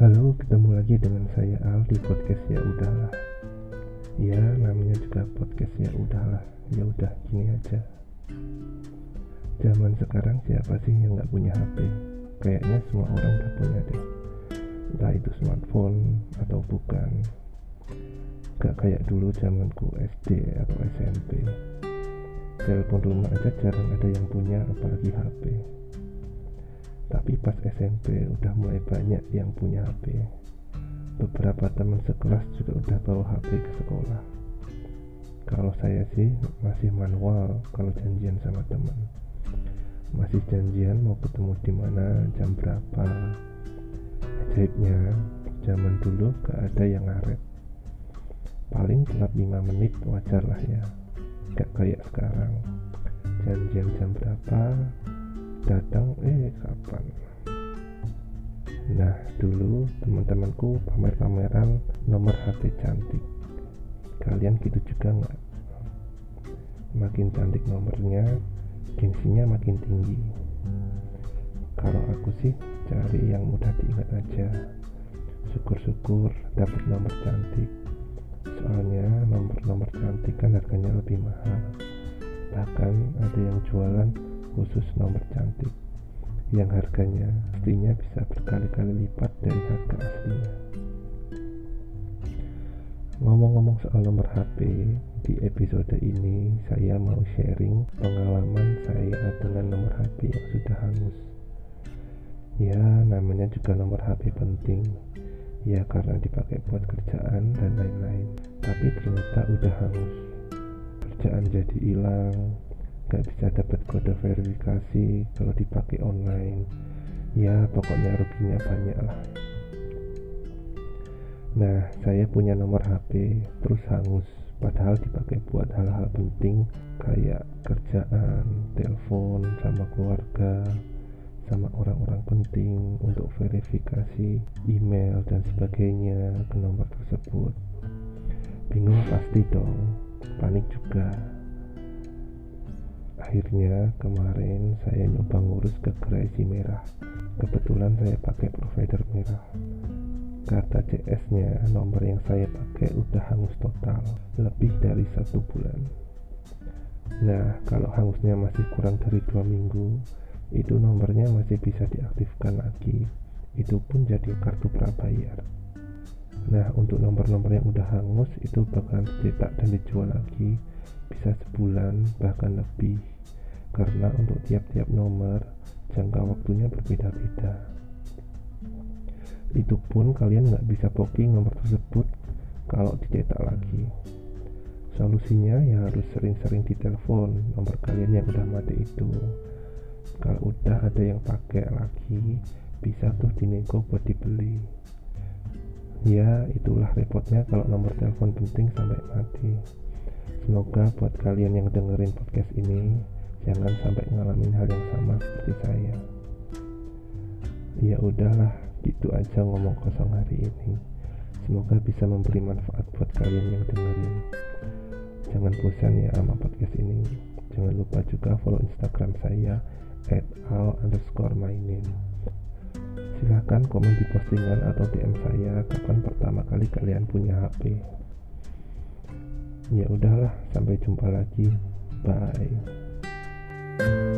lagi dengan saya Al di podcast ya udahlah. Ya namanya juga podcast ya udahlah. Ya udah gini aja. Zaman sekarang siapa sih yang nggak punya HP? Kayaknya semua orang udah punya deh. Entah itu smartphone atau bukan. Gak kayak dulu zamanku SD atau SMP. Telepon rumah aja jarang ada yang punya apalagi HP tapi pas SMP udah mulai banyak yang punya HP beberapa teman sekelas juga udah bawa HP ke sekolah. Kalau saya sih masih manual kalau janjian sama teman. Masih janjian mau ketemu di mana jam berapa. Ajaibnya zaman dulu gak ada yang ngaret. Paling telat 5 menit wajar lah ya. Gak kayak sekarang. Janjian jam berapa datang eh kapan? Nah dulu teman-temanku pamer-pameran nomor HP cantik. Kalian gitu juga nggak? Makin cantik nomornya gengsinya makin tinggi. Kalau aku sih cari yang mudah diingat aja. Syukur-syukur dapat nomor cantik. Soalnya nomor-nomor cantik kan harganya lebih mahal. Bahkan ada yang jualan khusus nomor cantik yang harganya pastinya bisa berkali-kali lipat dari harga aslinya. Ngomong-ngomong soal nomor HP, di episode ini saya mau sharing pengalaman saya dengan nomor HP yang sudah hangus. Ya, namanya juga nomor HP penting. Ya, karena dipakai buat kerjaan dan lain-lain. Tapi ternyata udah hangus. Kerjaan jadi hilang, gak bisa dapat kode verifikasi kalau dipakai online. Ya pokoknya ruginya banyak lah. Nah saya punya nomor HP terus hangus. Padahal dipakai buat hal-hal penting kayak kerjaan, telepon sama keluarga sama orang-orang penting untuk verifikasi email dan sebagainya ke nomor tersebut. Bingung pasti dong panik juga akhirnya kemarin saya nyoba ngurus ke Crazy Merah. Kebetulan saya pakai provider merah. Kata CS nya nomor yang saya pakai udah hangus total lebih dari satu bulan. Nah kalau hangusnya masih kurang dari dua minggu itu nomornya masih bisa diaktifkan lagi. Itu pun jadi kartu prabayar. Nah untuk nomor-nomor yang udah hangus itu bakalan dicetak dan dijual lagi bisa sebulan bahkan lebih. Karena untuk tiap-tiap nomor jangka waktunya berbeda-beda. Itu pun kalian nggak bisa booking nomor tersebut kalau dicetak lagi. Solusinya ya harus sering-sering ditelepon nomor kalian yang udah mati itu. Kalau udah ada yang pakai lagi bisa tuh dinego buat dibeli. Ya itulah repotnya kalau nomor telepon penting sampai mati semoga buat kalian yang dengerin podcast ini jangan sampai ngalamin hal yang sama seperti saya. Ya udahlah gitu aja ngomong kosong hari ini. Semoga bisa memberi manfaat buat kalian yang dengerin. Jangan bosan ya sama podcast ini. Jangan lupa juga follow instagram saya at al underscore my name silahkan komen di postingan atau DM saya kapan pertama kali kalian punya HP ya udahlah sampai jumpa lagi. Bye.